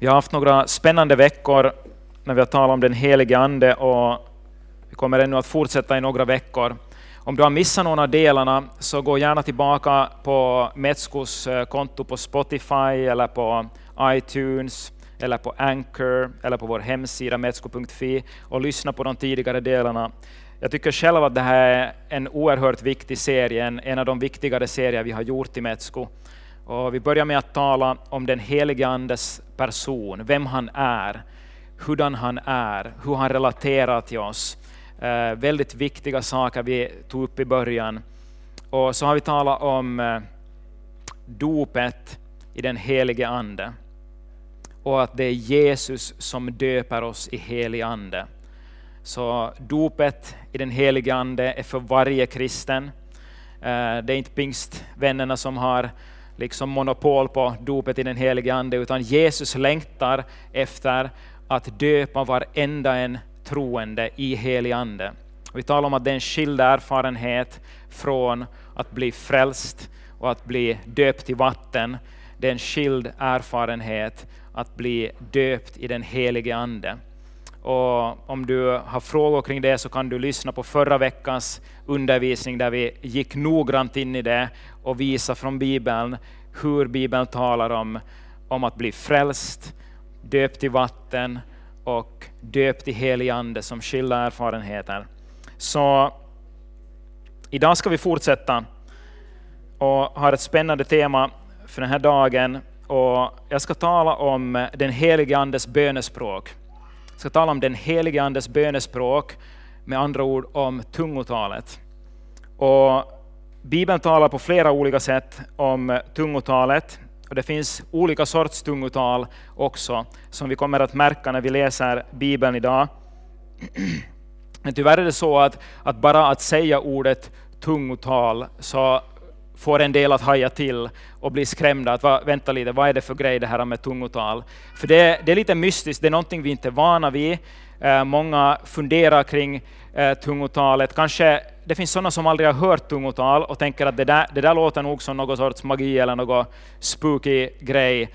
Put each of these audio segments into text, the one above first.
Vi har haft några spännande veckor när vi har talat om den helige Ande och vi kommer ännu att fortsätta i några veckor. Om du har missat någon av delarna så gå gärna tillbaka på Metskos eh, konto på Spotify eller på iTunes eller på Anchor eller på vår hemsida metsko.fi och lyssna på de tidigare delarna. Jag tycker själv att det här är en oerhört viktig serie, en av de viktigare serier vi har gjort i Metsko. Och vi börjar med att tala om den helige Andes person, vem han är, hurdan han är, hur han relaterar till oss. Eh, väldigt viktiga saker vi tog upp i början. Och så har vi talat om eh, dopet i den helige Ande och att det är Jesus som döper oss i helig Ande. Så dopet i den helige Ande är för varje kristen. Eh, det är inte pingstvännerna som har liksom monopol på dopet i den helige Ande, utan Jesus längtar efter att döpa varenda en troende i helig Ande. Vi talar om att det är en skild erfarenhet från att bli frälst och att bli döpt i vatten. Det är en skild erfarenhet att bli döpt i den helige Ande. Och om du har frågor kring det så kan du lyssna på förra veckans undervisning där vi gick noggrant in i det och visade från Bibeln hur Bibeln talar om, om att bli frälst, döpt i vatten och döpt i helig ande som skilda erfarenheter. Så idag ska vi fortsätta och har ett spännande tema för den här dagen. Och jag ska tala om den helige Andes bönespråk. Jag ska tala om den helige Andes bönespråk, med andra ord om tungotalet. Och Bibeln talar på flera olika sätt om tungotalet. Och det finns olika sorts tungotal också, som vi kommer att märka när vi läser Bibeln idag. Men tyvärr är det så att, att bara att säga ordet tungotal så får en del att haja till och bli skrämda. Att, va, vänta lite, vad är det för grej det här med tungotal? För det, det är lite mystiskt, det är någonting vi inte är vana vid. Eh, många funderar kring eh, tungotalet. Kanske det finns sådana som aldrig har hört tungotal och tänker att det där, det där låter nog som någon sorts magi eller någon spooky grej.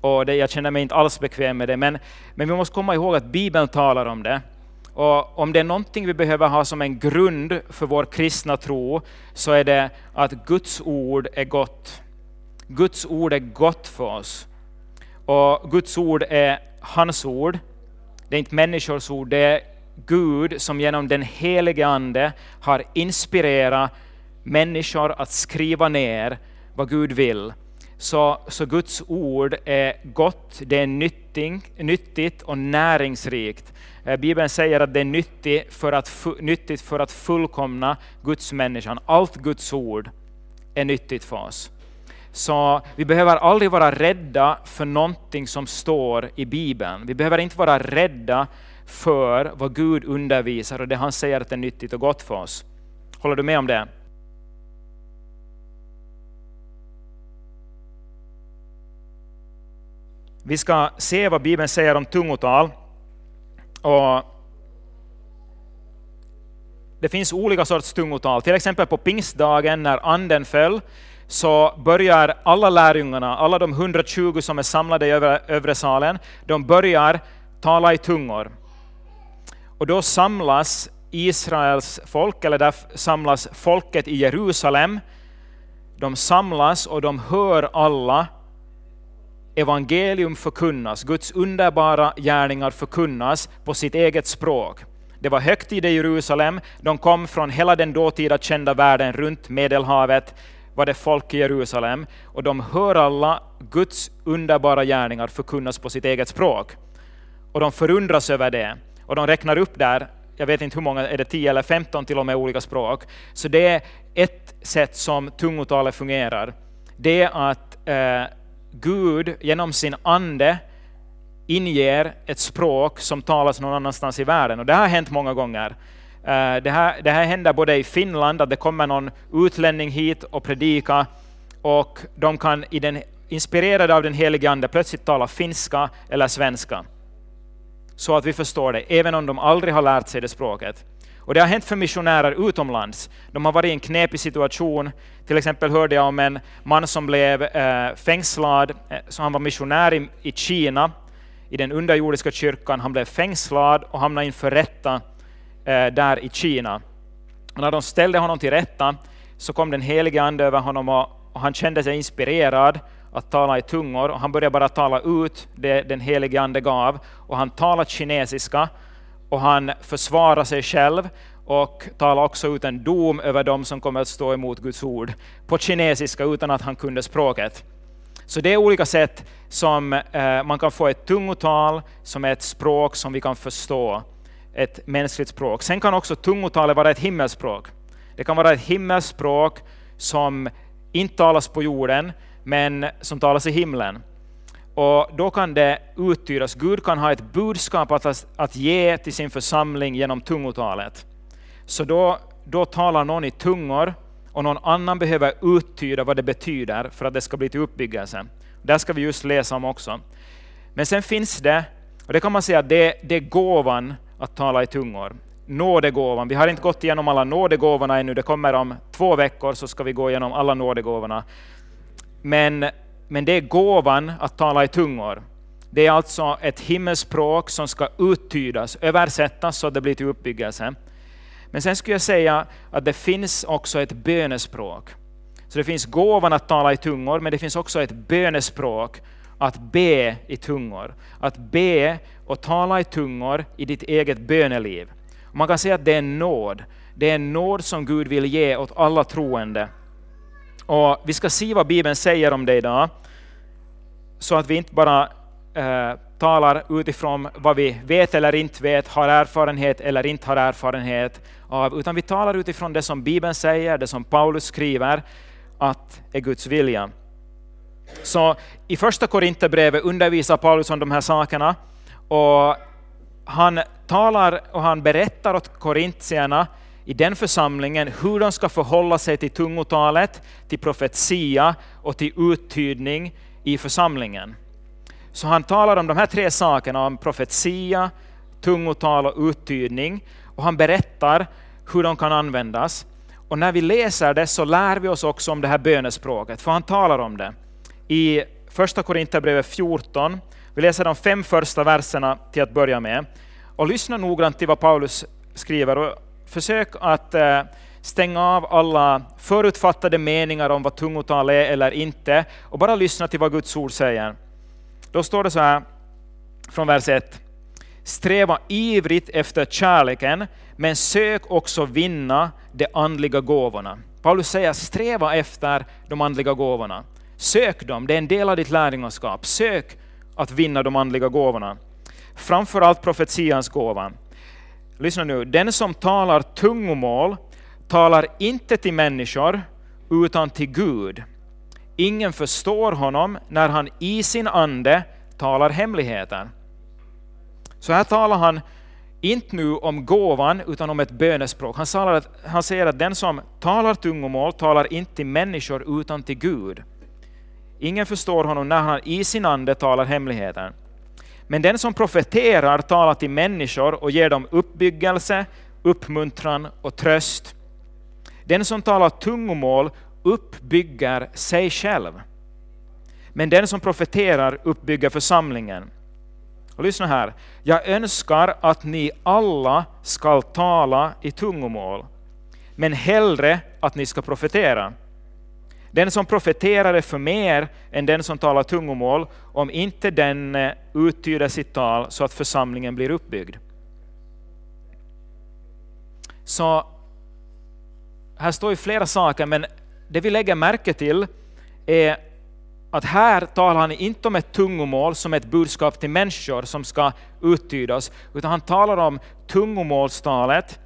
Och det, jag känner mig inte alls bekväm med det. Men, men vi måste komma ihåg att Bibeln talar om det. Och om det är någonting vi behöver ha som en grund för vår kristna tro, så är det att Guds ord är gott. Guds ord är gott för oss. Och Guds ord är hans ord. Det är inte människors ord, det är Gud som genom den helige Ande har inspirerat människor att skriva ner vad Gud vill. Så, så Guds ord är gott, det är nytting, nyttigt och näringsrikt. Eh, Bibeln säger att det är nyttigt för att, nyttigt för att fullkomna Guds människan. Allt Guds ord är nyttigt för oss. Så vi behöver aldrig vara rädda för någonting som står i Bibeln. Vi behöver inte vara rädda för vad Gud undervisar och det han säger att är nyttigt och gott för oss. Håller du med om det? Vi ska se vad Bibeln säger om tungotal. Och det finns olika sorts tungotal. Till exempel på pingstdagen när anden föll, så börjar alla lärjungarna, alla de 120 som är samlade i övre, övre salen, de börjar tala i tungor. Och då samlas Israels folk, eller där samlas folket i Jerusalem. De samlas och de hör alla evangelium förkunnas, Guds underbara gärningar förkunnas på sitt eget språk. Det var högtid i Jerusalem, de kom från hela den dåtida kända världen runt Medelhavet, var det folk i Jerusalem, och de hör alla Guds underbara gärningar förkunnas på sitt eget språk. Och de förundras över det. Och de räknar upp där, jag vet inte hur många, är det 10 eller 15 till och med olika språk. Så det är ett sätt som tungotalet fungerar. Det är att eh, Gud genom sin ande inger ett språk som talas någon annanstans i världen. Och det har hänt många gånger. Eh, det här, det här händer både i Finland, att det kommer någon utlänning hit och predikar, och de kan i den, inspirerade av den helige Ande plötsligt tala finska eller svenska så att vi förstår det, även om de aldrig har lärt sig det språket. Och det har hänt för missionärer utomlands. De har varit i en knepig situation. Till exempel hörde jag om en man som blev eh, fängslad, eh, så han var missionär i, i Kina, i den underjordiska kyrkan. Han blev fängslad och hamnade inför rätta eh, där i Kina. Och när de ställde honom till rätta så kom den helige Ande över honom och, och han kände sig inspirerad att tala i tungor och han började bara tala ut det den helige Ande gav och han talade kinesiska och han försvarar sig själv och talar också ut en dom över dem som kommer att stå emot Guds ord på kinesiska utan att han kunde språket. Så det är olika sätt som eh, man kan få ett tungotal som är ett språk som vi kan förstå, ett mänskligt språk. Sen kan också tungotalet vara ett himmelspråk. Det kan vara ett himmelspråk som inte talas på jorden, men som talas i himlen. Och då kan det uttydas, Gud kan ha ett budskap att, att ge till sin församling genom tungotalet. Så då, då talar någon i tungor och någon annan behöver uttyda vad det betyder för att det ska bli till uppbyggelse. Där ska vi just läsa om också. Men sen finns det, och det kan man säga det, det är gåvan att tala i tungor. Nådegåvan. Vi har inte gått igenom alla nådegåvorna ännu, det kommer om två veckor så ska vi gå igenom alla nådegåvorna. Men, men det är gåvan att tala i tungor. Det är alltså ett himmelspråk som ska uttydas, översättas så att det blir till uppbyggelse. Men sen skulle jag säga att det finns också ett bönespråk. Så det finns gåvan att tala i tungor, men det finns också ett bönespråk att be i tungor. Att be och tala i tungor i ditt eget böneliv. Man kan säga att det är en nåd. Det är en nåd som Gud vill ge åt alla troende. Och vi ska se vad Bibeln säger om det idag, så att vi inte bara eh, talar utifrån vad vi vet eller inte vet, har erfarenhet eller inte har erfarenhet av, utan vi talar utifrån det som Bibeln säger, det som Paulus skriver, att är Guds vilja. Så i första Korinthierbrevet undervisar Paulus om de här sakerna, och han talar och han berättar åt korintierna i den församlingen hur de ska förhålla sig till tungotalet, till profetia och till uttydning i församlingen. Så han talar om de här tre sakerna, om profetia, tungotal och uttydning, och han berättar hur de kan användas. Och när vi läser det så lär vi oss också om det här bönespråket, för han talar om det. I första Korinthierbrevet 14, vi läser de fem första verserna till att börja med. Och lyssna noggrant till vad Paulus skriver försök att eh, stänga av alla förutfattade meningar om vad tungotal är eller inte och bara lyssna till vad Guds ord säger. Då står det så här från vers 1. Sträva ivrigt efter kärleken, men sök också vinna de andliga gåvorna. Paulus säger sträva efter de andliga gåvorna. Sök dem, det är en del av ditt lärjungaskap. Sök att vinna de andliga gåvorna. Framförallt profetians gåva. Lyssna nu, den som talar tungomål talar inte till människor utan till Gud. Ingen förstår honom när han i sin ande talar hemligheter. Så här talar han inte nu om gåvan utan om ett bönespråk. Han, säger att, han säger att den som talar tungomål talar inte till människor utan till Gud. Ingen förstår honom när han i sin ande talar hemligheter. Men den som profeterar talar till människor och ger dem uppbyggelse, uppmuntran och tröst. Den som talar tungomål uppbygger sig själv. Men den som profeterar uppbygger församlingen. Och lyssna här. Jag önskar att ni alla skall tala i tungomål, men hellre att ni ska profetera. Den som profeterar är för mer än den som talar tungomål, om inte den eh, uttyder sitt tal så att församlingen blir uppbyggd. Så här står ju flera saker, men det vi lägger märke till är att här talar han inte om ett tungomål som ett budskap till människor som ska uttydas, utan han talar om tungomålstalet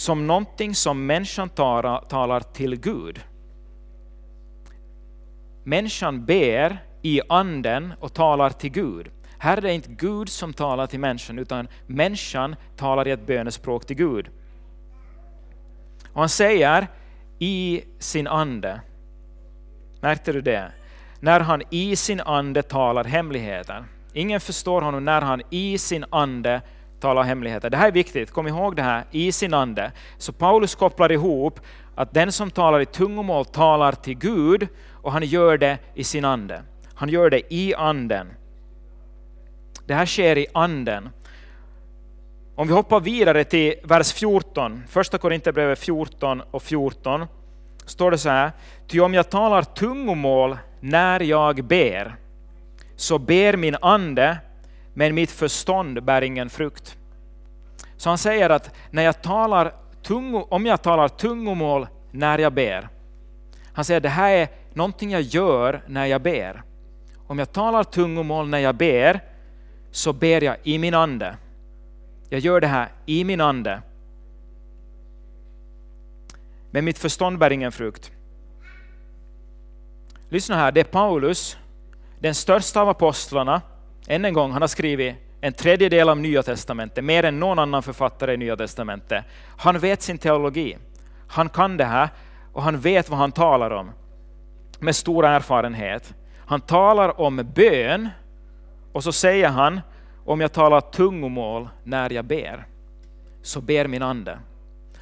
som någonting som människan talar, talar till Gud. Människan ber i anden och talar till Gud. Här är det inte Gud som talar till människan, utan människan talar i ett bönespråk till Gud. Och han säger i sin ande. Märkte du det? När han i sin ande talar hemligheter. Ingen förstår honom när han i sin ande talar hemligheter. Det här är viktigt, kom ihåg det här, i sin ande. Så Paulus kopplar ihop att den som talar i tungomål talar till Gud och han gör det i sin ande. Han gör det i anden. Det här sker i anden. Om vi hoppar vidare till vers 14, första Korinthierbrevet 14 och 14, står det så här, ty om jag talar tungomål när jag ber, så ber min ande, men mitt förstånd bär ingen frukt. Så han säger att när jag talar tungo, om jag talar tungomål när jag ber, han säger att det här är någonting jag gör när jag ber. Om jag talar tungomål när jag ber, så ber jag i min ande. Jag gör det här i min ande. Men mitt förstånd bär ingen frukt. Lyssna här, det är Paulus, den största av apostlarna, än en gång, han har skrivit en tredjedel av Nya Testamentet, mer än någon annan författare i Nya Testamentet. Han vet sin teologi, han kan det här och han vet vad han talar om med stor erfarenhet. Han talar om bön och så säger han, om jag talar tungomål när jag ber, så ber min ande.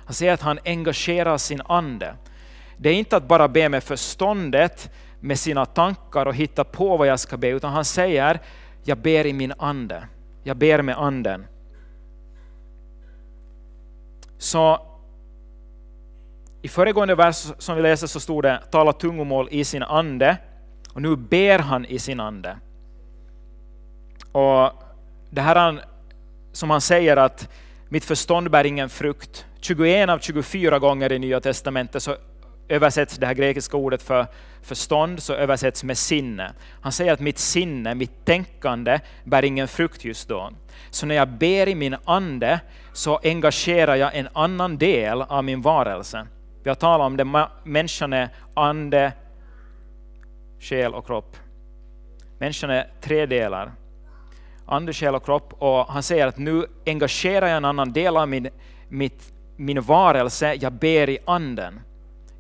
Han säger att han engagerar sin ande. Det är inte att bara be med förståndet, med sina tankar och hitta på vad jag ska be, utan han säger, jag ber i min ande. Jag ber med anden. Så i föregående vers som vi läste så stod det tala tungomål i sin ande och nu ber han i sin ande. Och det här som han säger att mitt förstånd bär ingen frukt. 21 av 24 gånger i Nya Testamentet så översätts det här grekiska ordet för förstånd så översätts med sinne. Han säger att mitt sinne, mitt tänkande, bär ingen frukt just då. Så när jag ber i min ande så engagerar jag en annan del av min varelse. Vi har talat om det, människan är ande, själ och kropp. Människan är tre delar. Ande, själ och kropp. Och han säger att nu engagerar jag en annan del av min, mitt, min varelse, jag ber i anden.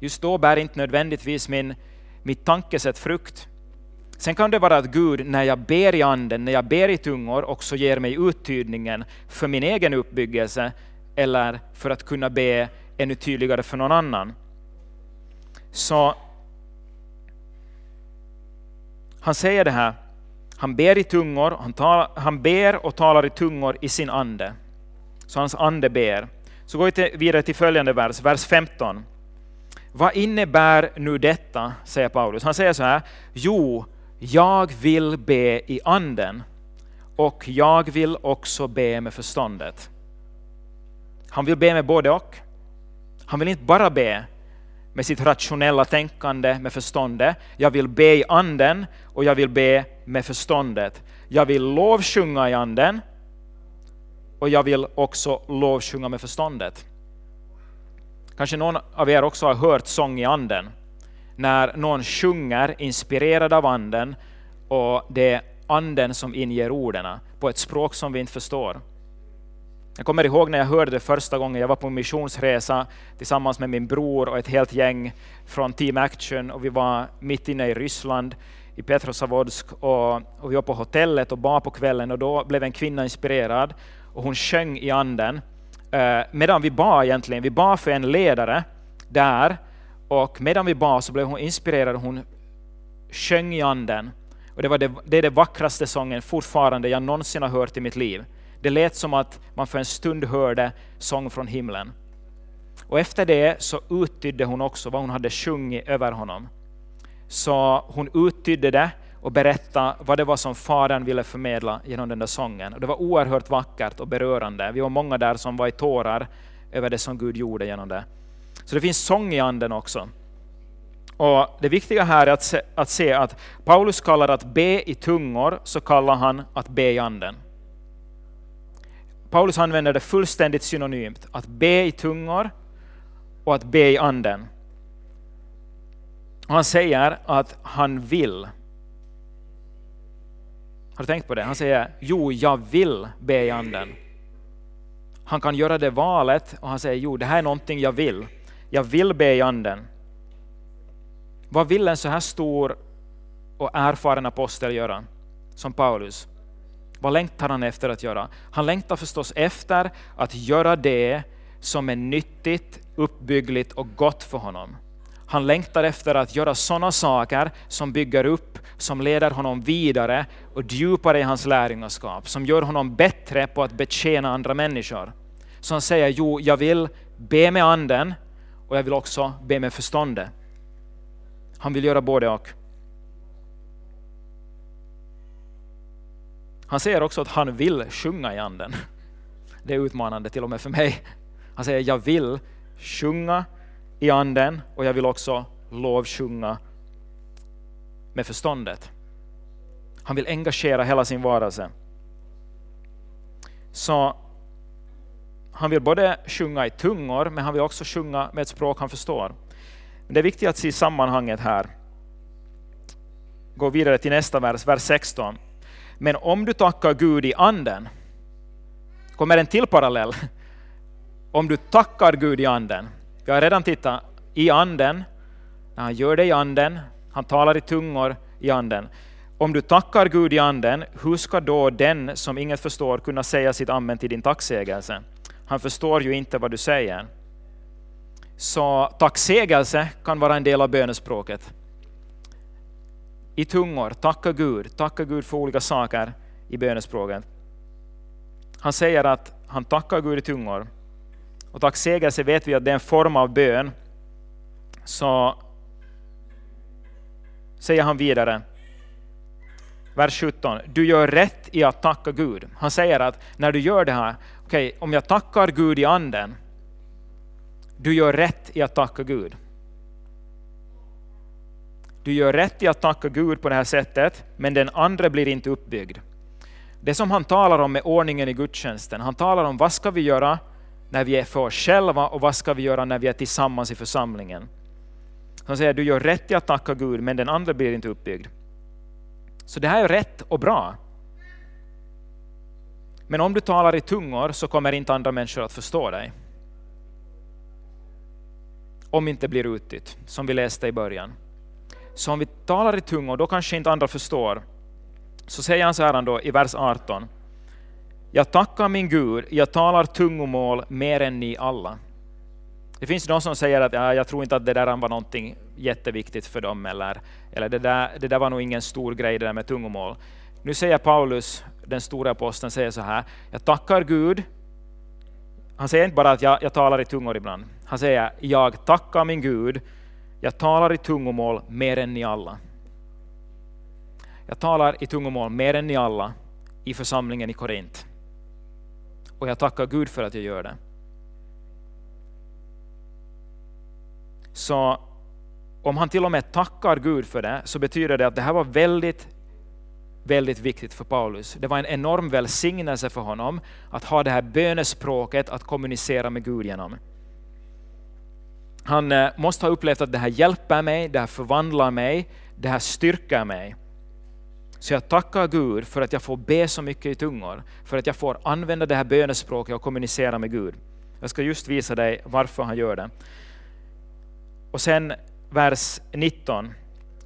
Just då bär inte nödvändigtvis min, mitt tankesätt frukt. Sen kan det vara att Gud, när jag ber i anden, när jag ber i tungor, också ger mig uttydningen för min egen uppbyggelse eller för att kunna be ännu tydligare för någon annan. Så han säger det här, han ber i tungor, han, tal, han ber och talar i tungor i sin ande. Så hans ande ber. Så går vi vidare till följande vers, vers 15. Vad innebär nu detta, säger Paulus. Han säger så här, jo, jag vill be i anden och jag vill också be med förståndet. Han vill be med både och. Han vill inte bara be med sitt rationella tänkande, med förståndet. Jag vill be i anden och jag vill be med förståndet. Jag vill lovsjunga i anden och jag vill också lovsjunga med förståndet. Kanske någon av er också har hört sång i anden. När någon sjunger inspirerad av anden och det är anden som inger orden på ett språk som vi inte förstår. Jag kommer ihåg när jag hörde det första gången. Jag var på missionsresa tillsammans med min bror och ett helt gäng från Team Action och vi var mitt inne i Ryssland i Petrosavodsk och, och vi var på hotellet och bad på kvällen och då blev en kvinna inspirerad och hon sjöng i anden Eh, medan vi bad egentligen. Vi bad för en ledare där och medan vi bad så blev hon inspirerad och hon sjöng i anden. Och det, var det, det är den vackraste sången fortfarande jag någonsin har hört i mitt liv. Det lät som att man för en stund hörde sång från himlen. Och efter det så uttydde hon också vad hon hade sjungit över honom. Så hon uttydde det och berätta vad det var som Fadern ville förmedla genom den där sången. Och det var oerhört vackert och berörande. Vi var många där som var i tårar över det som Gud gjorde genom det. Så det finns sång i anden också. Och Det viktiga här är att se, att se att Paulus kallar att be i tungor, så kallar han att be i anden. Paulus använder det fullständigt synonymt, att be i tungor och att be i anden. Han säger att han vill. Har du tänkt på det? Han säger, jo, jag vill be i anden. Han kan göra det valet och han säger, jo, det här är någonting jag vill. Jag vill be i anden. Vad vill en så här stor och erfaren apostel göra som Paulus? Vad längtar han efter att göra? Han längtar förstås efter att göra det som är nyttigt, uppbyggligt och gott för honom. Han längtar efter att göra sådana saker som bygger upp som leder honom vidare och djupare i hans lärjungaskap, som gör honom bättre på att betjäna andra människor. Som säger, jo, jag vill be med anden och jag vill också be med förståndet. Han vill göra både och. Han säger också att han vill sjunga i anden. Det är utmanande till och med för mig. Han säger jag vill sjunga i anden och jag vill också lovsjunga med förståndet. Han vill engagera hela sin varelse. Så han vill både sjunga i tungor, men han vill också sjunga med ett språk han förstår. Det är viktigt att se sammanhanget här. Gå vidare till nästa vers, vers 16. Men om du tackar Gud i anden, kommer en till parallell. Om du tackar Gud i anden. Jag har redan tittat i anden, när han gör det i anden, han talar i tungor i anden. Om du tackar Gud i anden, hur ska då den som inget förstår kunna säga sitt amen till din tacksägelse? Han förstår ju inte vad du säger. Så tacksägelse kan vara en del av bönespråket. I tungor, tacka Gud, tacka Gud för olika saker i bönespråket. Han säger att han tackar Gud i tungor. Och tacksägelse vet vi att det är en form av bön. Så säger han vidare, vers 17, du gör rätt i att tacka Gud. Han säger att när du gör det här, okej, okay, om jag tackar Gud i anden, du gör rätt i att tacka Gud. Du gör rätt i att tacka Gud på det här sättet, men den andra blir inte uppbyggd. Det som han talar om är ordningen i gudstjänsten, han talar om vad ska vi göra när vi är för oss själva och vad ska vi göra när vi är tillsammans i församlingen. Han säger du gör rätt i att tacka Gud, men den andra blir inte uppbyggd. Så det här är rätt och bra. Men om du talar i tungor så kommer inte andra människor att förstå dig. Om inte blir utbytt, som vi läste i början. Så om vi talar i tungor, då kanske inte andra förstår. Så säger han så här då i vers 18. Jag tackar min Gud, jag talar tungomål mer än ni alla. Det finns de som säger att ja, jag tror inte att det där var någonting jätteviktigt för dem, eller, eller det, där, det där var nog ingen stor grej det där med tungomål. Nu säger Paulus, den stora aposteln, säger så här, jag tackar Gud. Han säger inte bara att jag, jag talar i tungor ibland. Han säger, jag tackar min Gud, jag talar i tungomål mer än ni alla. Jag talar i tungomål mer än ni alla i församlingen i Korint. Och jag tackar Gud för att jag gör det. Så om han till och med tackar Gud för det, så betyder det att det här var väldigt, väldigt viktigt för Paulus. Det var en enorm välsignelse för honom att ha det här bönespråket att kommunicera med Gud genom. Han eh, måste ha upplevt att det här hjälper mig, det här förvandlar mig, det här styrker mig. Så jag tackar Gud för att jag får be så mycket i tungor, för att jag får använda det här bönespråket och kommunicera med Gud. Jag ska just visa dig varför han gör det. Och sen vers 19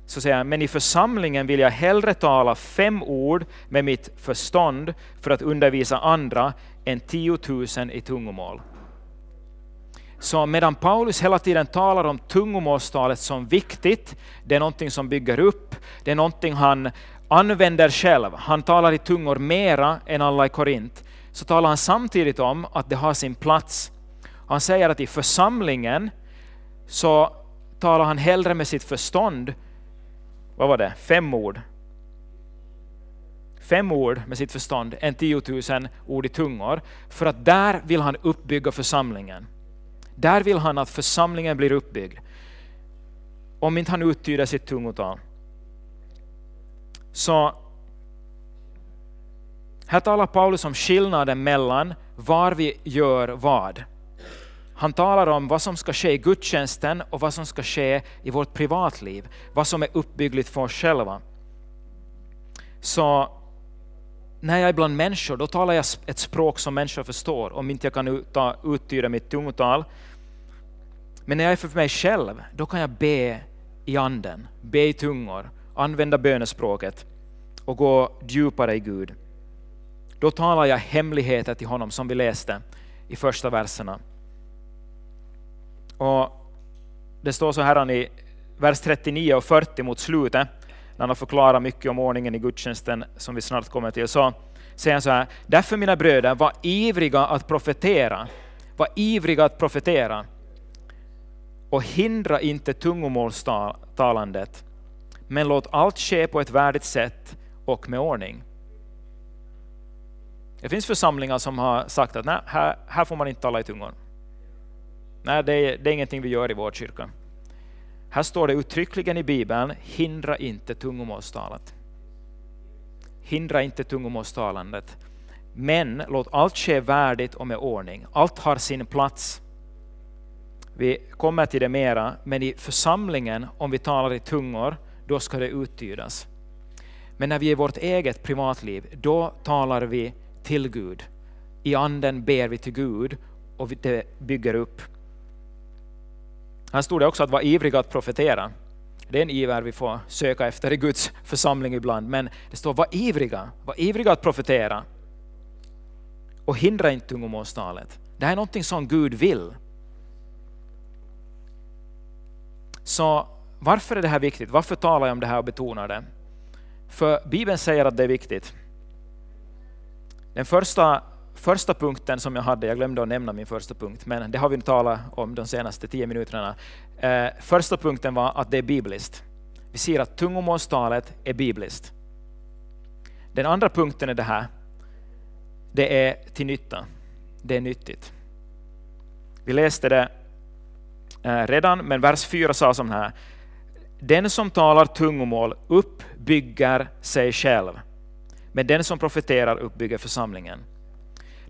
så säger han, men i församlingen vill jag hellre tala fem ord med mitt förstånd för att undervisa andra än tiotusen i tungomål. Så medan Paulus hela tiden talar om tungomålstalet som viktigt, det är någonting som bygger upp, det är någonting han använder själv, han talar i tungor mera än alla i Korint, så talar han samtidigt om att det har sin plats. Han säger att i församlingen så talar han hellre med sitt förstånd, vad var det, fem ord, fem ord med sitt förstånd än tiotusen ord i tungor, för att där vill han uppbygga församlingen. Där vill han att församlingen blir uppbyggd. Om inte han uttyder sitt tungotal. Så här talar Paulus om skillnaden mellan var vi gör vad. Han talar om vad som ska ske i gudstjänsten och vad som ska ske i vårt privatliv. Vad som är uppbyggligt för oss själva. Så när jag är bland människor, då talar jag ett språk som människor förstår, om inte jag kan uttyda mitt tungotal. Men när jag är för mig själv, då kan jag be i anden, be i tungor, använda bönespråket och gå djupare i Gud. Då talar jag hemligheter till honom som vi läste i första verserna. Och Det står så här i vers 39 och 40 mot slutet, när han har förklarat mycket om ordningen i gudstjänsten som vi snart kommer till, så säger han så här, därför mina bröder, var ivriga att profetera, var ivriga att profetera och hindra inte tungomålstalandet, men låt allt ske på ett värdigt sätt och med ordning. Det finns församlingar som har sagt att nej, här, här får man inte tala i tungor. Nej, det är, det är ingenting vi gör i vår kyrka. Här står det uttryckligen i Bibeln, hindra inte tungomålstalet. Hindra inte tungomålstalandet. Men låt allt ske värdigt och med ordning. Allt har sin plats. Vi kommer till det mera, men i församlingen, om vi talar i tungor, då ska det uttydas. Men när vi är i vårt eget privatliv, då talar vi till Gud. I anden ber vi till Gud och det bygger upp. Här stod det också att vara ivriga att profetera. Det är en iver vi får söka efter i Guds församling ibland, men det står var ivriga, var ivriga att profetera. Och hindra inte tungomålstalet. Det här är någonting som Gud vill. Så varför är det här viktigt? Varför talar jag om det här och betonar det? För Bibeln säger att det är viktigt. Den första, första punkten som jag hade, jag glömde att nämna min första punkt, men det har vi talat om de senaste tio minuterna. Eh, första punkten var att det är bibliskt. Vi ser att tungomålstalet är bibliskt. Den andra punkten är det här, det är till nytta. Det är nyttigt. Vi läste det eh, redan, men vers 4 sa som här. Den som talar tungomål uppbygger sig själv men den som profeterar uppbygger församlingen.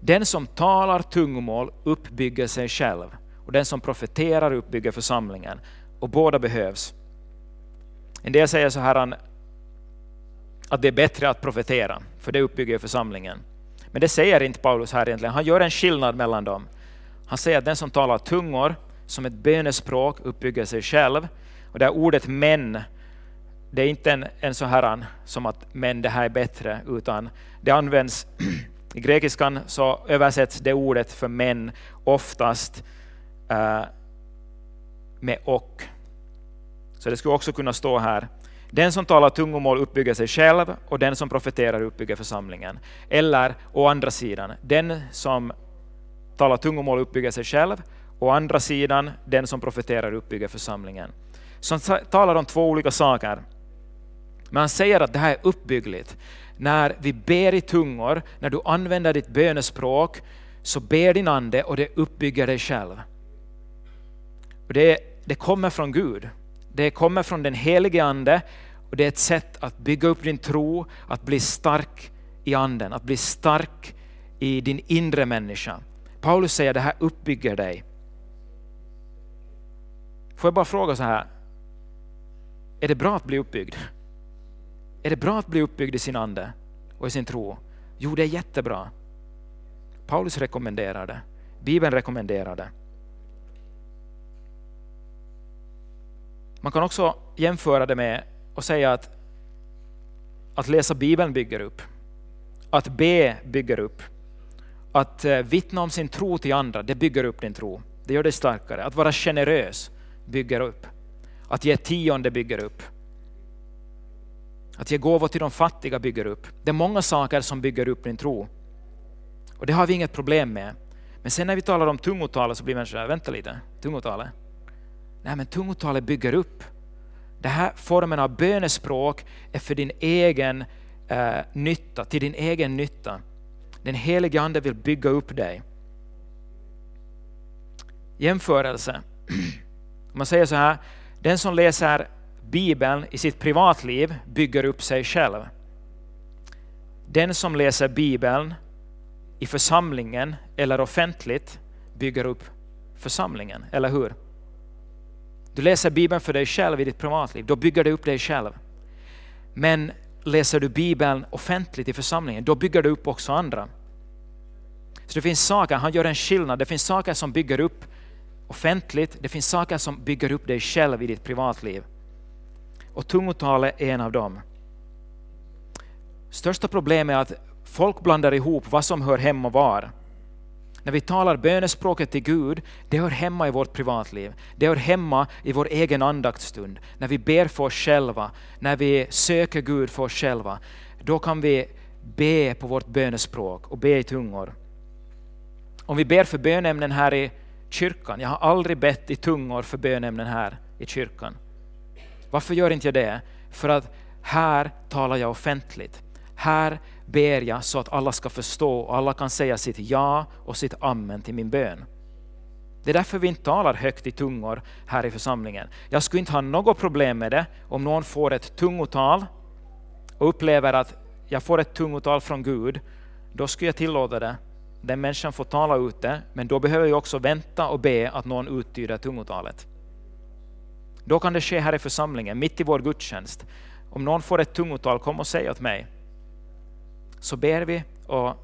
Den som talar tungomål uppbygger sig själv och den som profeterar uppbygger församlingen. Och båda behövs. En del säger så här att det är bättre att profetera, för det uppbygger församlingen. Men det säger inte Paulus här egentligen. Han gör en skillnad mellan dem. Han säger att den som talar tungor som ett bönespråk uppbygger sig själv. Och det här ordet men det är inte en, en så här som att men det här är bättre, utan det används i grekiskan så översätts det ordet för män oftast uh, med och. Så det skulle också kunna stå här, den som talar tungomål uppbygger sig själv och den som profeterar uppbygger församlingen. Eller å andra sidan, den som talar tungomål uppbygger sig själv och å andra sidan, den som profeterar uppbygger församlingen. Så han talar om två olika saker. Men han säger att det här är uppbyggligt. När vi ber i tungor, när du använder ditt bönespråk, så ber din ande och det uppbygger dig själv. Och det, det kommer från Gud. Det kommer från den helige Ande och det är ett sätt att bygga upp din tro, att bli stark i anden, att bli stark i din inre människa. Paulus säger det här uppbygger dig. Får jag bara fråga så här, är det bra att bli uppbyggd? Är det bra att bli uppbyggd i sin ande och i sin tro? Jo, det är jättebra. Paulus rekommenderar det. Bibeln rekommenderar det. Man kan också jämföra det med att säga att att läsa Bibeln bygger upp. Att be bygger upp. Att eh, vittna om sin tro till andra, det bygger upp din tro. Det gör dig starkare. Att vara generös bygger upp. Att ge tionde bygger upp. Att ge gåvor till de fattiga bygger upp. Det är många saker som bygger upp din tro. Och det har vi inget problem med. Men sen när vi talar om tungotalet så blir människor, vänta lite, tungotalet? Nej men tungotalet bygger upp. Den här formen av bönespråk är för din egen eh, nytta, till din egen nytta. Den helige Ande vill bygga upp dig. Jämförelse. Om man säger så här, den som läser Bibeln i sitt privatliv bygger upp sig själv. Den som läser Bibeln i församlingen eller offentligt bygger upp församlingen, eller hur? Du läser Bibeln för dig själv i ditt privatliv, då bygger du upp dig själv. Men läser du Bibeln offentligt i församlingen, då bygger du upp också andra. Så det finns saker, han gör en skillnad, det finns saker som bygger upp offentligt, det finns saker som bygger upp dig själv i ditt privatliv. Och tungotalet är en av dem. Största problemet är att folk blandar ihop vad som hör hemma var. När vi talar bönespråket till Gud, det hör hemma i vårt privatliv. Det hör hemma i vår egen andaktsstund. När vi ber för oss själva, när vi söker Gud för oss själva. Då kan vi be på vårt bönespråk och be i tungor. Om vi ber för bönämnen här i kyrkan, jag har aldrig bett i tungor för bönämnen här i kyrkan. Varför gör inte jag det? För att här talar jag offentligt. Här ber jag så att alla ska förstå och alla kan säga sitt ja och sitt amen till min bön. Det är därför vi inte talar högt i tungor här i församlingen. Jag skulle inte ha något problem med det om någon får ett tungotal och upplever att jag får ett tungotal från Gud, då skulle jag tillåta det. Den människan får tala ut det, men då behöver jag också vänta och be att någon uttyder tungotalet. Då kan det ske här i församlingen, mitt i vår gudstjänst. Om någon får ett tungotal, kom och säg åt mig. Så ber vi och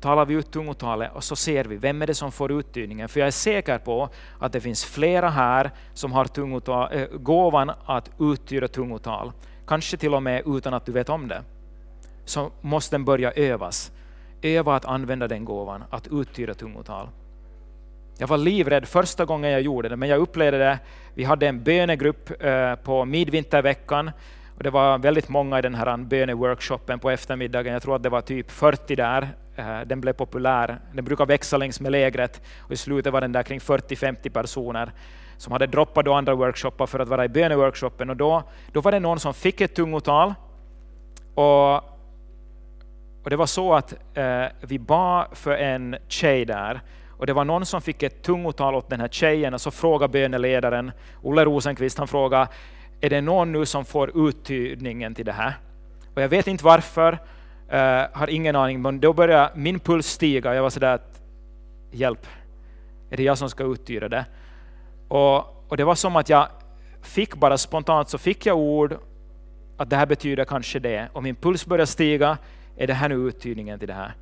talar vi ut tungotalet och så ser vi vem är det som får uttydningen. För jag är säker på att det finns flera här som har tungotal, äh, gåvan att uttyda tungotal. Kanske till och med utan att du vet om det. Så måste den börja övas. Öva att använda den gåvan, att uttyda tungotal. Jag var livrädd första gången jag gjorde det, men jag upplevde det. Vi hade en bönegrupp eh, på midvinterveckan och det var väldigt många i den här eh, böneworkshopen på eftermiddagen. Jag tror att det var typ 40 där. Eh, den blev populär. Den brukar växa längs med lägret och i slutet var den där kring 40-50 personer som hade droppat då andra workshoppar för att vara i böneworkshopen. Och då, då var det någon som fick ett tungotal. Och, och det var så att eh, vi bad för en tjej där och det var någon som fick ett tungotal åt den här tjejen och så frågade böneledaren, Olle Rosenqvist, han frågade är det någon nu som får uttydningen till det här? Och jag vet inte varför, uh, har ingen aning, men då började min puls stiga. Jag var sådär att, hjälp, är det jag som ska uttyda det? Och, och det var som att jag fick bara spontant så fick jag ord att det här betyder kanske det. Och min puls började stiga, är det här nu uttydningen till det här?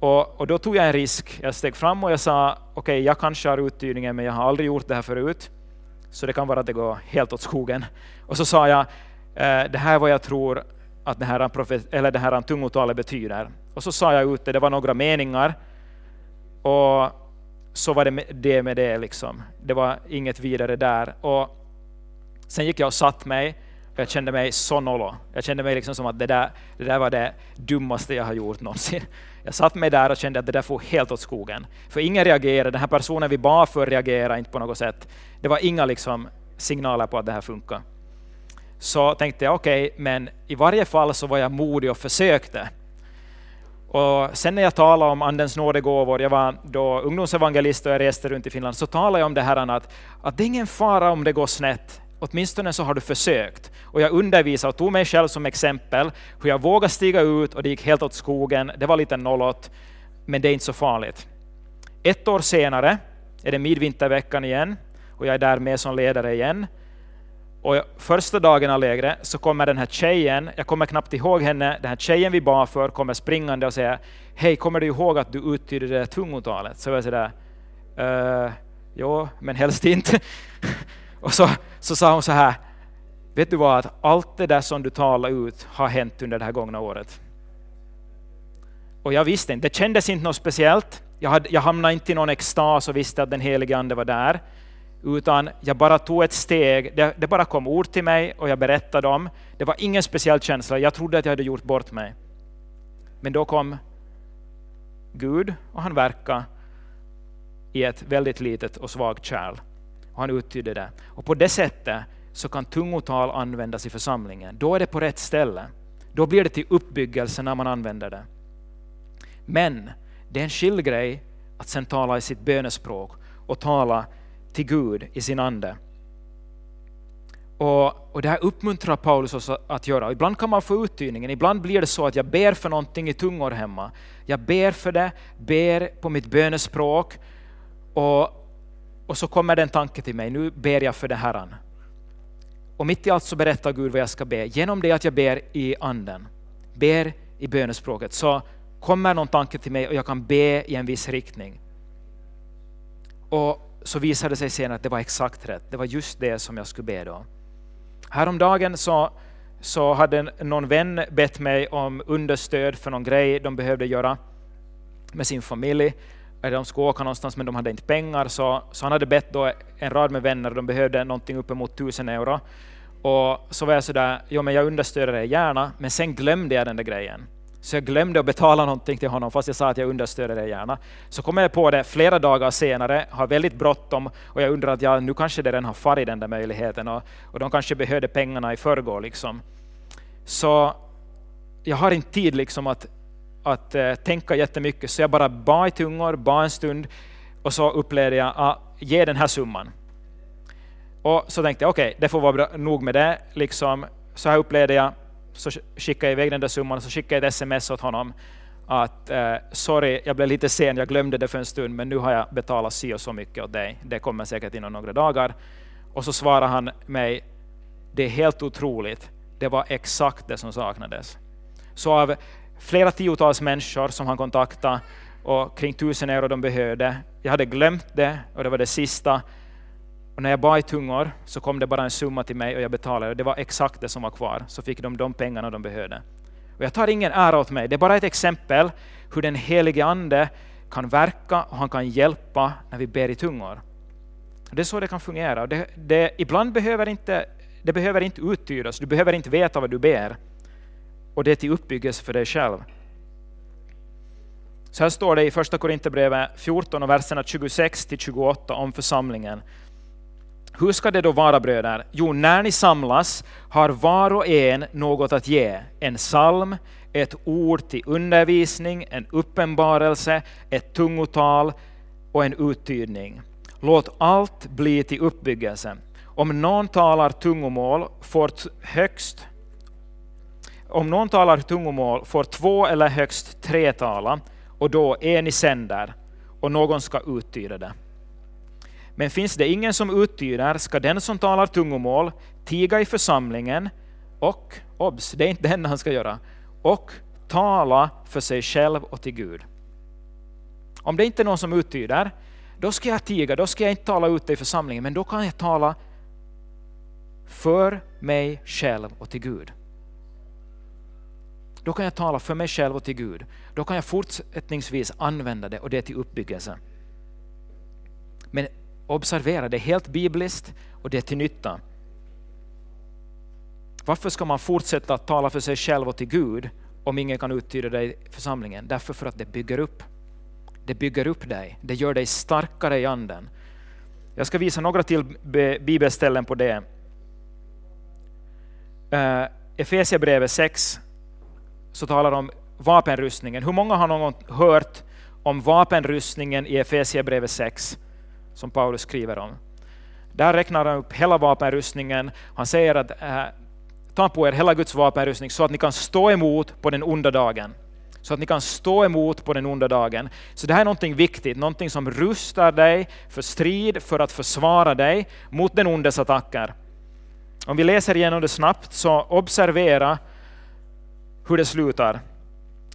Och, och, då tog jag en risk. Jag steg fram och jag sa, okej, okay, jag kanske har uttydningen, men jag har aldrig gjort det här förut. Så det kan vara att det går helt åt skogen. Och så sa jag, eh, det här är vad jag tror att det här, profet, eller det här tungotalet betyder. Och så sa jag ut det, det var några meningar. Och så var det det med det. Liksom. Det var inget vidare där. Och sen gick jag och satt mig jag kände mig så nollo. Jag kände mig liksom som att det där, det där var det dummaste jag har gjort någonsin. Jag satt mig där och kände att det där får helt åt skogen. För ingen reagerade, den här personen vi bad för reagerade inte på något sätt. Det var inga liksom signaler på att det här funkar. Så tänkte jag okej, okay, men i varje fall så var jag modig och försökte. Och sen när jag talade om Andens nådegåvor, jag var då ungdomsevangelist och jag reste runt i Finland, så talade jag om det här att, att det är ingen fara om det går snett åtminstone så har du försökt. Och jag undervisade och tog mig själv som exempel, hur jag vågade stiga ut och det gick helt åt skogen. Det var lite nollåt, men det är inte så farligt. Ett år senare är det midvinterveckan igen och jag är där med som ledare igen. Och första dagen av lägret så kommer den här tjejen, jag kommer knappt ihåg henne, den här tjejen vi bad för kommer springande och säger Hej, kommer du ihåg att du uttydde det där tungotalet? Så jag säger uh, eh, jo, men helst inte. Och så, så sa hon så här, vet du vad, att allt det där som du talade ut har hänt under det här gångna året. Och jag visste inte, det kändes inte något speciellt. Jag, hade, jag hamnade inte i någon extas och visste att den helige Ande var där. Utan jag bara tog ett steg, det, det bara kom ord till mig och jag berättade dem. Det var ingen speciell känsla, jag trodde att jag hade gjort bort mig. Men då kom Gud och han verkade i ett väldigt litet och svagt kärl och han uttydde det. Och på det sättet så kan tungotal användas i församlingen. Då är det på rätt ställe. Då blir det till uppbyggelse när man använder det. Men det är en skild grej att sen tala i sitt bönespråk och tala till Gud i sin ande. Och, och Det här uppmuntrar Paulus oss att göra. Ibland kan man få uttydningen, ibland blir det så att jag ber för någonting i tungor hemma. Jag ber för det, ber på mitt bönespråk och och så kommer den tanke till mig, nu ber jag för den Herren. Och mitt i allt så berättar Gud vad jag ska be. Genom det att jag ber i anden, ber i bönespråket, så kommer någon tanke till mig och jag kan be i en viss riktning. Och så visade det sig senare att det var exakt rätt. Det var just det som jag skulle be då. Häromdagen så, så hade någon vän bett mig om understöd för någon grej de behövde göra med sin familj eller de skulle åka någonstans men de hade inte pengar, så, så han hade bett då en rad med vänner, de behövde någonting uppemot tusen euro. Och så var jag sådär, jo men jag understöder dig gärna, men sen glömde jag den där grejen. Så jag glömde att betala någonting till honom fast jag sa att jag understöder dig gärna. Så kom jag på det flera dagar senare, har väldigt bråttom och jag undrar att ja, nu kanske det redan har farit den där möjligheten och, och de kanske behövde pengarna i förrgår. Liksom. Så jag har inte tid liksom att, att eh, tänka jättemycket så jag bara bad i tungor, bad en stund och så upplevde jag att ah, ge den här summan. Och så tänkte jag okej, okay, det får vara bra, nog med det. Liksom, så här upplevde jag så skickade jag iväg den där summan och så skickade jag ett sms åt honom att eh, sorry, jag blev lite sen, jag glömde det för en stund, men nu har jag betalat si och så mycket åt dig. Det kommer säkert inom några dagar. Och så svarar han mig, det är helt otroligt, det var exakt det som saknades. Så av flera tiotals människor som han kontaktade och kring tusen euro de behövde, jag hade glömt det och det var det sista, och när jag bad i tungor så kom det bara en summa till mig och jag betalade. Det var exakt det som var kvar. Så fick de de pengarna de behövde. Och jag tar ingen ära åt mig. Det är bara ett exempel hur den helige Ande kan verka och han kan hjälpa när vi ber i tungor. Det är så det kan fungera. Det, det, ibland behöver inte, det behöver inte uttydas. Du behöver inte veta vad du ber. Och det är till uppbyggelse för dig själv. Så här står det i första Korinthierbrevet 14 och verserna 26 till 28 om församlingen. Hur ska det då vara bröder? Jo, när ni samlas har var och en något att ge. En psalm, ett ord till undervisning, en uppenbarelse, ett tungotal och en uttydning. Låt allt bli till uppbyggelse. Om någon talar tungomål får högst om någon talar tungomål får två eller högst tre tala, och då är ni sänder, och någon ska uttyda det. Men finns det ingen som uttyder ska den som talar tungomål tiga i församlingen och, obs, det är inte den han ska göra, och tala för sig själv och till Gud. Om det inte är någon som uttyder, då ska jag tiga, då ska jag inte tala ute i församlingen, men då kan jag tala för mig själv och till Gud. Då kan jag tala för mig själv och till Gud. Då kan jag fortsättningsvis använda det och det till uppbyggelse. Men Observera, det är helt bibliskt och det är till nytta. Varför ska man fortsätta att tala för sig själv och till Gud om ingen kan uttyda det i församlingen? Därför för att det bygger upp. Det bygger upp dig, det gör dig starkare i anden. Jag ska visa några till bibelställen på det. Uh, Efesierbrevet 6 så talar om vapenrustningen. Hur många har någon hört om vapenrustningen i Efesierbrevet 6? som Paulus skriver om. Där räknar han upp hela vapenrustningen. Han säger att eh, ta på er hela Guds vapenrustning så att ni kan stå emot på den onda dagen. Så att ni kan stå emot på den onda dagen. Så det här är någonting viktigt, någonting som rustar dig för strid, för att försvara dig mot den ondes attacker. Om vi läser igenom det snabbt, så observera hur det slutar.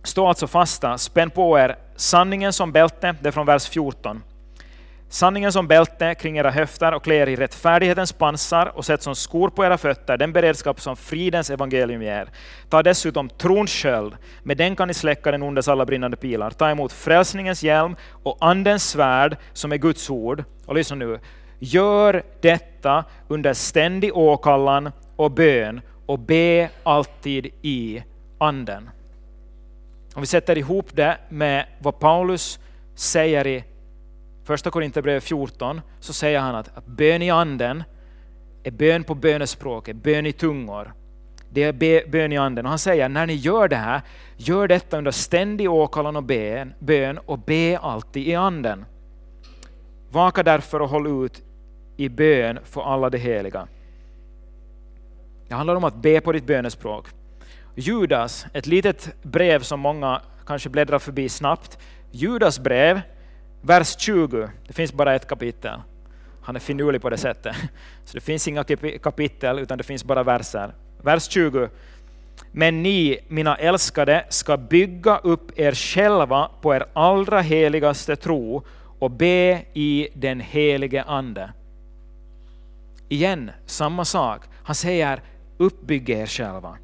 Stå alltså fasta, spänn på er sanningen som bälte, det är från vers 14. Sanningen som bälte kring era höfter och klä er i rättfärdighetens pansar och sätt som skor på era fötter den beredskap som fridens evangelium ger. Ta dessutom trons sköld, med den kan ni släcka den ondes alla brinnande pilar. Ta emot frälsningens hjälm och andens svärd som är Guds ord. Och lyssna nu, gör detta under ständig åkallan och bön och be alltid i anden. Om vi sätter ihop det med vad Paulus säger i första Korinthierbrevet 14 så säger han att, att bön i anden är bön på bönespråket, bön i tungor. Det är bön i anden. Och han säger när ni gör det här, gör detta under ständig åkallan och bön, bön och be alltid i anden. Vaka därför och håll ut i bön för alla de heliga. Det handlar om att be på ditt bönespråk. Judas, ett litet brev som många kanske bläddrar förbi snabbt. Judas brev vers 20, det finns bara ett kapitel. Han är finurlig på det sättet. Så det finns inga kapitel, utan det finns bara verser. Vers 20. Men ni, mina älskade, ska bygga upp er själva på er allra heligaste tro och be i den helige Ande. Igen, samma sak. Han säger uppbygg er själva.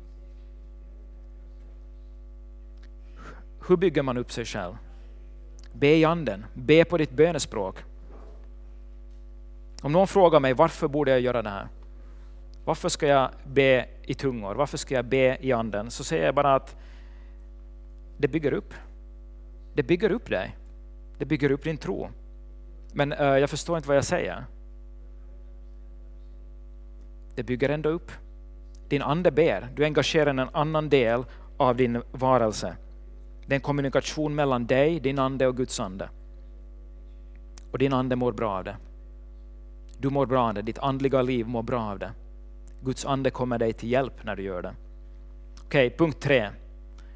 Hur bygger man upp sig själv? Be i anden, be på ditt bönespråk. Om någon frågar mig varför borde jag göra det här? Varför ska jag be i tungor? Varför ska jag be i anden? Så säger jag bara att det bygger upp. Det bygger upp dig. Det bygger upp din tro. Men uh, jag förstår inte vad jag säger. Det bygger ändå upp. Din ande ber. Du engagerar en annan del av din varelse. Det är en kommunikation mellan dig, din ande och Guds ande. Och din ande mår bra av det. Du mår bra av det, ditt andliga liv mår bra av det. Guds ande kommer dig till hjälp när du gör det. Okej, okay, punkt tre,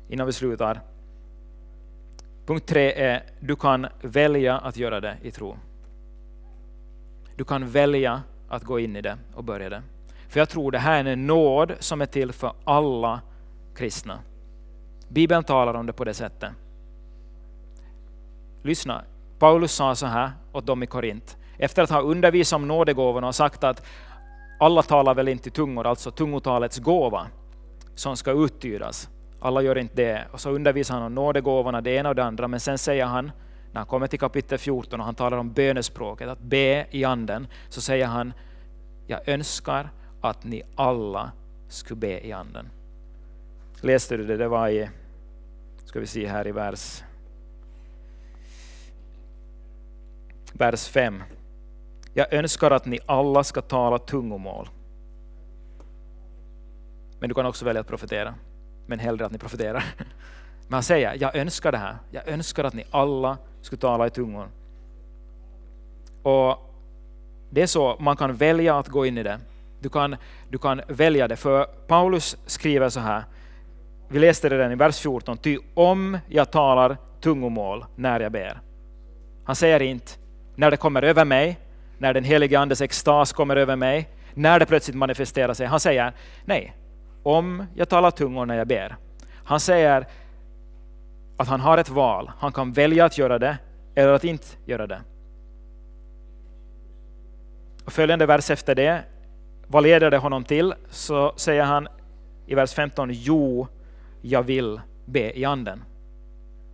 innan vi slutar. Punkt tre är, du kan välja att göra det i tro. Du kan välja att gå in i det och börja det. För jag tror det här är en nåd som är till för alla kristna. Bibeln talar om det på det sättet. Lyssna, Paulus sa så här åt dem i Korint, efter att ha undervisat om nådegåvorna och sagt att alla talar väl inte i tungor, alltså tungotalets gåva, som ska uttydas. Alla gör inte det. Och så undervisar han om nådegåvorna, det ena och det andra, men sen säger han, när han kommer till kapitel 14 och han talar om bönespråket, att be i anden, så säger han, jag önskar att ni alla skulle be i anden. Läste du det? Det var i, ska vi se här i vers, vers 5. Jag önskar att ni alla ska tala tungomål. Men du kan också välja att profetera, men hellre att ni profeterar. Men han säger, jag önskar det här. Jag önskar att ni alla skulle tala i tungor. Och Det är så, man kan välja att gå in i det. Du kan, du kan välja det, för Paulus skriver så här, vi läste det redan i vers 14, ty om jag talar tungomål när jag ber. Han säger inte när det kommer över mig, när den helige Andes extas kommer över mig, när det plötsligt manifesterar sig. Han säger nej, om jag talar tungor när jag ber. Han säger att han har ett val. Han kan välja att göra det eller att inte göra det. Och följande vers efter det, vad leder det honom till? Så säger han i vers 15, jo, jag vill be i anden.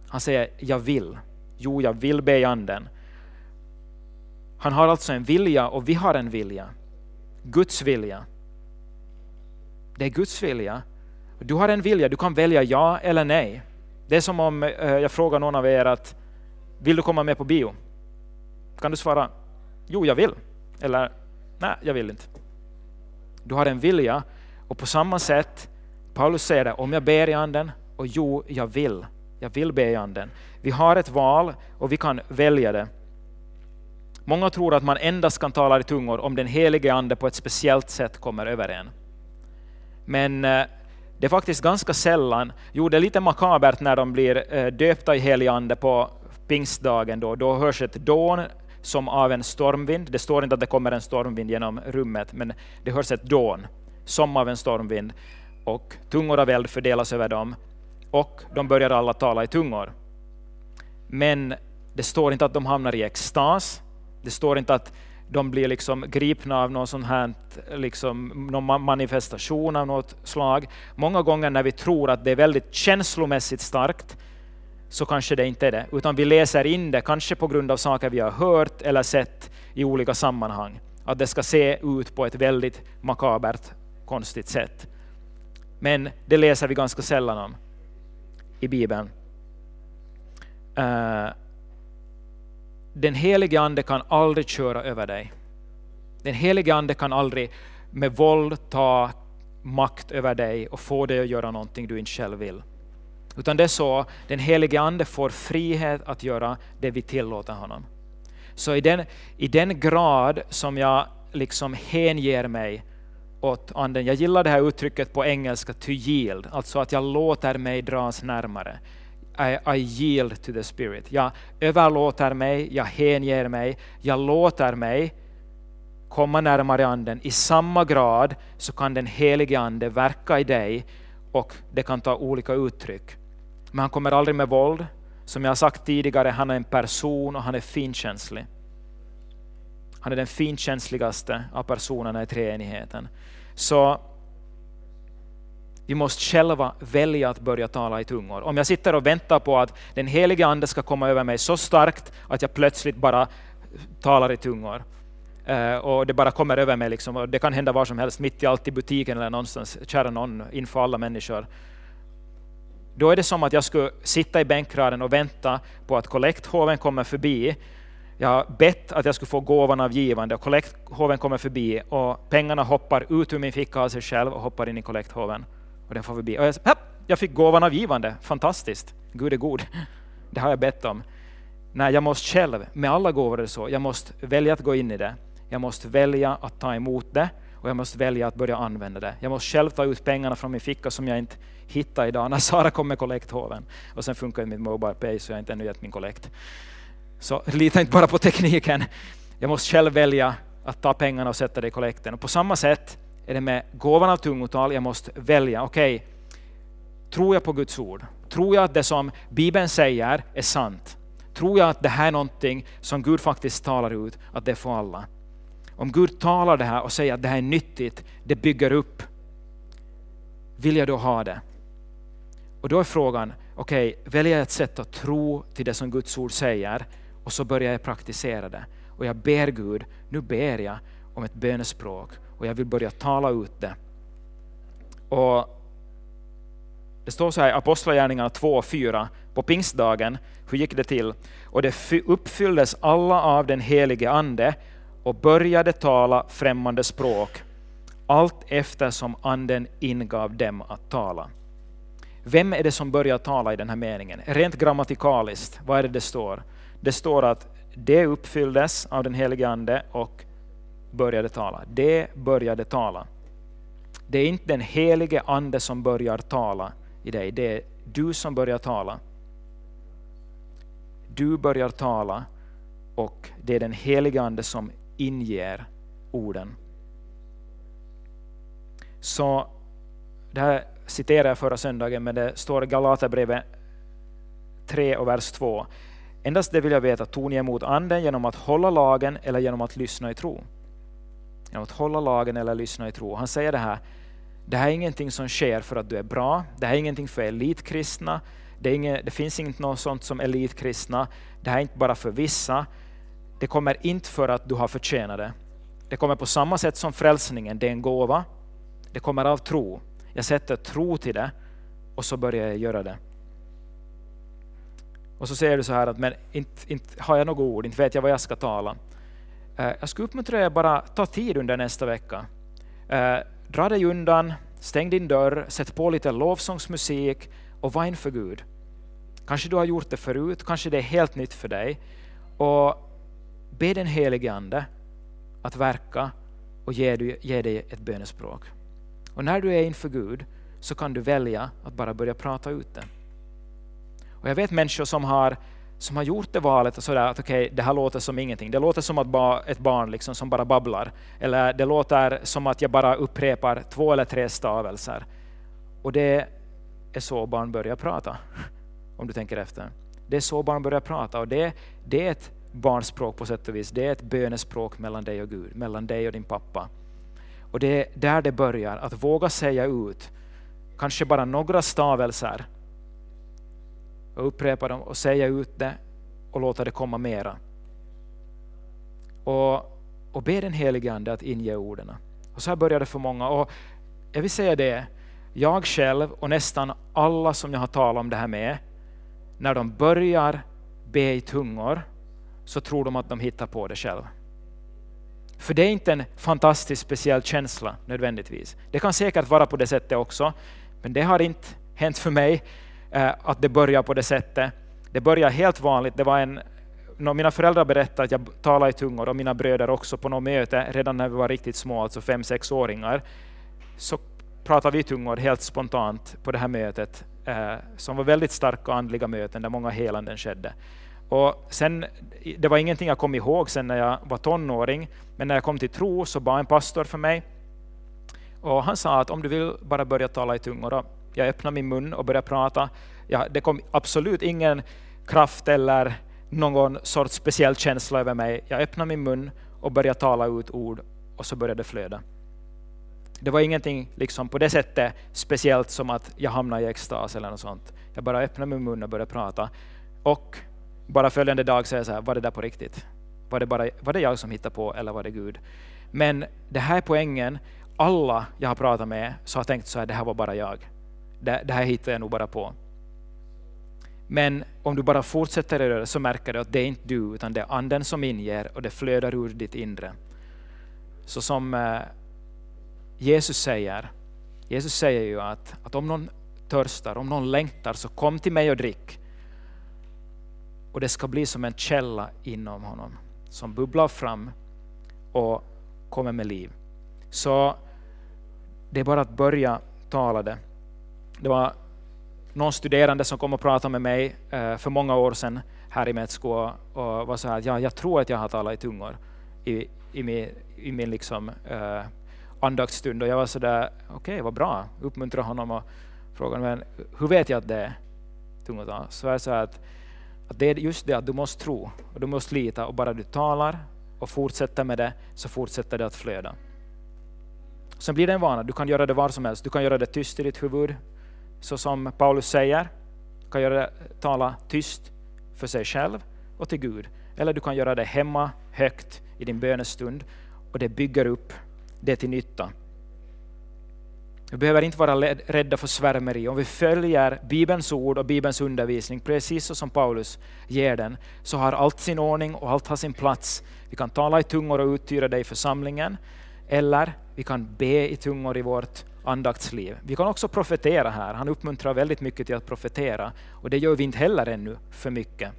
Han säger jag vill. Jo, jag vill be i anden. Han har alltså en vilja och vi har en vilja. Guds vilja. Det är Guds vilja. Du har en vilja, du kan välja ja eller nej. Det är som om eh, jag frågar någon av er att vill du komma med på bio? Kan du svara jo, jag vill. Eller nej, jag vill inte. Du har en vilja och på samma sätt, Paulus säger det, om jag ber i anden och jo, jag vill. Jag vill be i anden. Vi har ett val och vi kan välja det. Många tror att man endast kan tala i tungor om den helige Ande på ett speciellt sätt kommer över en. Men eh, det är faktiskt ganska sällan, jo det är lite makabert när de blir eh, döpta i helig ande på pingstdagen, då, då hörs ett dån som av en stormvind. Det står inte att det kommer en stormvind genom rummet, men det hörs ett dån som av en stormvind. Och tungor av eld fördelas över dem och de börjar alla tala i tungor. Men det står inte att de hamnar i extas, det står inte att de blir liksom gripna av någon sån här liksom, någon manifestation av något slag. Många gånger när vi tror att det är väldigt känslomässigt starkt, så kanske det inte är det, utan vi läser in det, kanske på grund av saker vi har hört eller sett i olika sammanhang. Att det ska se ut på ett väldigt makabert, konstigt sätt. Men det läser vi ganska sällan om i Bibeln. Eh, den helige Ande kan aldrig köra över dig. Den helige Ande kan aldrig med våld ta makt över dig och få dig att göra någonting du inte själv vill. Utan det är så, den helige Ande får frihet att göra det vi tillåter honom. Så i den, i den grad som jag liksom hänger mig åt Anden, jag gillar det här uttrycket på engelska, to yield, alltså att jag låter mig dras närmare. I, I yield to the spirit. Jag överlåter mig, jag hänger mig, jag låter mig komma närmare anden. I samma grad så kan den helige ande verka i dig och det kan ta olika uttryck. Men han kommer aldrig med våld. Som jag har sagt tidigare, han är en person och han är finkänslig. Han är den finkänsligaste av personerna i treenigheten. Så vi måste själva välja att börja tala i tungor. Om jag sitter och väntar på att den heliga Ande ska komma över mig så starkt att jag plötsligt bara talar i tungor, eh, och det bara kommer över mig. Liksom. Och det kan hända var som helst, mitt i allt i butiken eller någonstans, kära någon, inför alla människor. Då är det som att jag skulle sitta i bänkraden och vänta på att kollekthoven kommer förbi. Jag har bett att jag skulle få gåvan av givande och kollekthoven kommer förbi och pengarna hoppar ut ur min ficka av sig själv och hoppar in i kollekthoven. Och den får förbi. Och jag, jag fick gåvan av givande, fantastiskt. Gud är god. Det har jag bett om. Nej, jag måste själv, med alla gåvor är det så, jag måste välja att gå in i det. Jag måste välja att ta emot det och jag måste välja att börja använda det. Jag måste själv ta ut pengarna från min ficka som jag inte hittar idag när Sara kom med kollekthoven. Och sen funkar mitt Mobile Pay så jag har inte ännu gett min kollekt. Så lita inte bara på tekniken. Jag måste själv välja att ta pengarna och sätta det i kollekten. Och på samma sätt är det med gåvan av tungotal. Jag måste välja, okej, okay, tror jag på Guds ord? Tror jag att det som Bibeln säger är sant? Tror jag att det här är någonting som Gud faktiskt talar ut, att det är för alla? Om Gud talar det här och säger att det här är nyttigt, det bygger upp, vill jag då ha det? Och då är frågan, okej, okay, väljer jag ett sätt att tro till det som Guds ord säger och så börjar jag praktisera det. Och jag ber Gud, nu ber jag om ett bönespråk och jag vill börja tala ut det. Och det står så här i Apostlagärningarna 2 och 4, på pingstdagen, hur gick det till? Och det uppfylldes alla av den helige Ande och började tala främmande språk, allt eftersom anden ingav dem att tala. Vem är det som börjar tala i den här meningen? Rent grammatikaliskt, vad är det det står? Det står att det uppfylldes av den helige Ande och började tala. Det började tala. Det är inte den helige Ande som börjar tala i dig, det är du som börjar tala. Du börjar tala och det är den helige Ande som inger orden. Så det här citerade jag förra söndagen, men det står i Galaterbrevet 3 och vers 2. Endast det vill jag veta, tog ni emot anden genom att hålla lagen eller genom att lyssna i tro? Genom att hålla lagen eller lyssna i tro. Han säger det här, det här är ingenting som sker för att du är bra, det här är ingenting för elitkristna, det, är inget, det finns inte något sånt som elitkristna, det här är inte bara för vissa, det kommer inte för att du har förtjänat det. Det kommer på samma sätt som frälsningen, det är en gåva. Det kommer av tro. Jag sätter tro till det och så börjar jag göra det. Och så säger du så här att men inte, inte har jag något ord, inte vet jag vad jag ska tala. Eh, jag skulle uppmuntra dig att bara ta tid under nästa vecka. Eh, dra dig undan, stäng din dörr, sätt på lite lovsångsmusik och var inför Gud. Kanske du har gjort det förut, kanske det är helt nytt för dig. Och Be den helige Ande att verka och ge, ge dig ett bönespråk. Och när du är inför Gud så kan du välja att bara börja prata ut det. Och jag vet människor som har, som har gjort det valet och sådär att okej, okay, det här låter som ingenting. Det låter som att ba, ett barn liksom som bara babblar. Eller det låter som att jag bara upprepar två eller tre stavelser. Och det är så barn börjar prata, om du tänker efter. Det är så barn börjar prata och det, det är ett barnspråk på sätt och vis. Det är ett bönespråk mellan dig och Gud, mellan dig och din pappa. Och det är där det börjar, att våga säga ut, kanske bara några stavelser och upprepa dem och säga ut det och låta det komma mera. Och, och be den helige Ande att inge orden. Och så här börjar det för många. Och jag vill säga det, jag själv och nästan alla som jag har talat om det här med, när de börjar be i tungor så tror de att de hittar på det själva. För det är inte en fantastisk, speciell känsla nödvändigtvis. Det kan säkert vara på det sättet också, men det har inte hänt för mig Eh, att det börjar på det sättet. Det börjar helt vanligt. Det var en, mina föräldrar berättade att jag talade i tungor och mina bröder också på något möte redan när vi var riktigt små, alltså fem sexåringar. Så pratade vi i tungor helt spontant på det här mötet, eh, som var väldigt starka andliga möten där många helanden skedde. Och sen, det var ingenting jag kom ihåg sen när jag var tonåring, men när jag kom till tro så bad en pastor för mig. Och han sa att om du vill bara börja tala i tungor. Jag öppnade min mun och började prata. Ja, det kom absolut ingen kraft eller någon sorts speciell känsla över mig. Jag öppnade min mun och började tala ut ord och så började det flöda. Det var ingenting liksom på det sättet speciellt som att jag hamnade i extas eller något sånt. Jag bara öppnade min mun och började prata. Och bara följande dag säger jag så här, var det där på riktigt? Var det, bara, var det jag som hittade på eller var det Gud? Men det här är poängen. Alla jag har pratat med så har tänkt så här, det här var bara jag. Det, det här hittar jag nog bara på. Men om du bara fortsätter att göra det så märker du att det är inte du, utan det är anden som inger och det flödar ur ditt inre. Så som eh, Jesus säger, Jesus säger ju att, att om någon törstar, om någon längtar, så kom till mig och drick. Och det ska bli som en källa inom honom, som bubblar fram och kommer med liv. Så det är bara att börja tala det. Det var någon studerande som kom och pratade med mig eh, för många år sedan här i Metsko och var så här, ja, jag tror att jag har talat i tungor i, i min, i min liksom, uh, andaktsstund. Och jag var så där, okej, okay, vad bra, uppmuntrade honom och frågade, men hur vet jag att det är tungotal? Så jag sa att, att det är just det att du måste tro och du måste lita och bara du talar och fortsätter med det så fortsätter det att flöda. Sen blir det en vana, du kan göra det var som helst. Du kan göra det tyst i ditt huvud, så som Paulus säger. Du kan göra det, tala tyst för sig själv och till Gud. Eller du kan göra det hemma, högt, i din bönestund och det bygger upp, det till nytta. Vi behöver inte vara rädda för svärmeri. Om vi följer Bibelns ord och Bibelns undervisning, precis så som Paulus ger den, så har allt sin ordning och allt har sin plats. Vi kan tala i tungor och uttyra det i församlingen, eller vi kan be i tungor i vårt andaktsliv. Vi kan också profetera här. Han uppmuntrar väldigt mycket till att profetera och det gör vi inte heller ännu för mycket.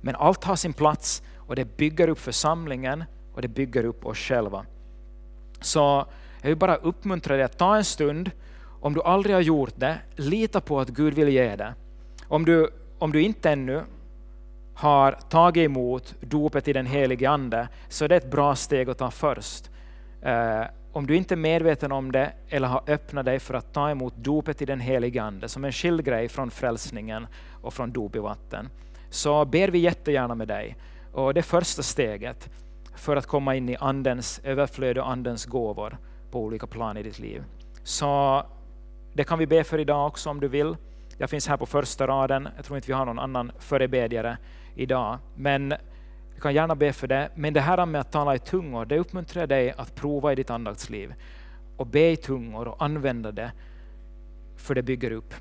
Men allt har sin plats och det bygger upp församlingen och det bygger upp oss själva. Så jag vill bara uppmuntra dig att ta en stund, om du aldrig har gjort det, lita på att Gud vill ge det. Om du, om du inte ännu har tagit emot dopet i den helige Ande, så är det ett bra steg att ta först. Eh, om du inte är medveten om det eller har öppnat dig för att ta emot dopet i den helige Ande som en skild grej från frälsningen och från dop i vatten, så ber vi jättegärna med dig. Och det första steget för att komma in i Andens överflöd och Andens gåvor på olika plan i ditt liv. Så det kan vi be för idag också om du vill. Jag finns här på första raden. Jag tror inte vi har någon annan förebedjare idag. Men du kan gärna be för det. Men det här med att tala i tungor, det uppmuntrar dig att prova i ditt andaktsliv. Och be i tungor och använda det, för det bygger upp.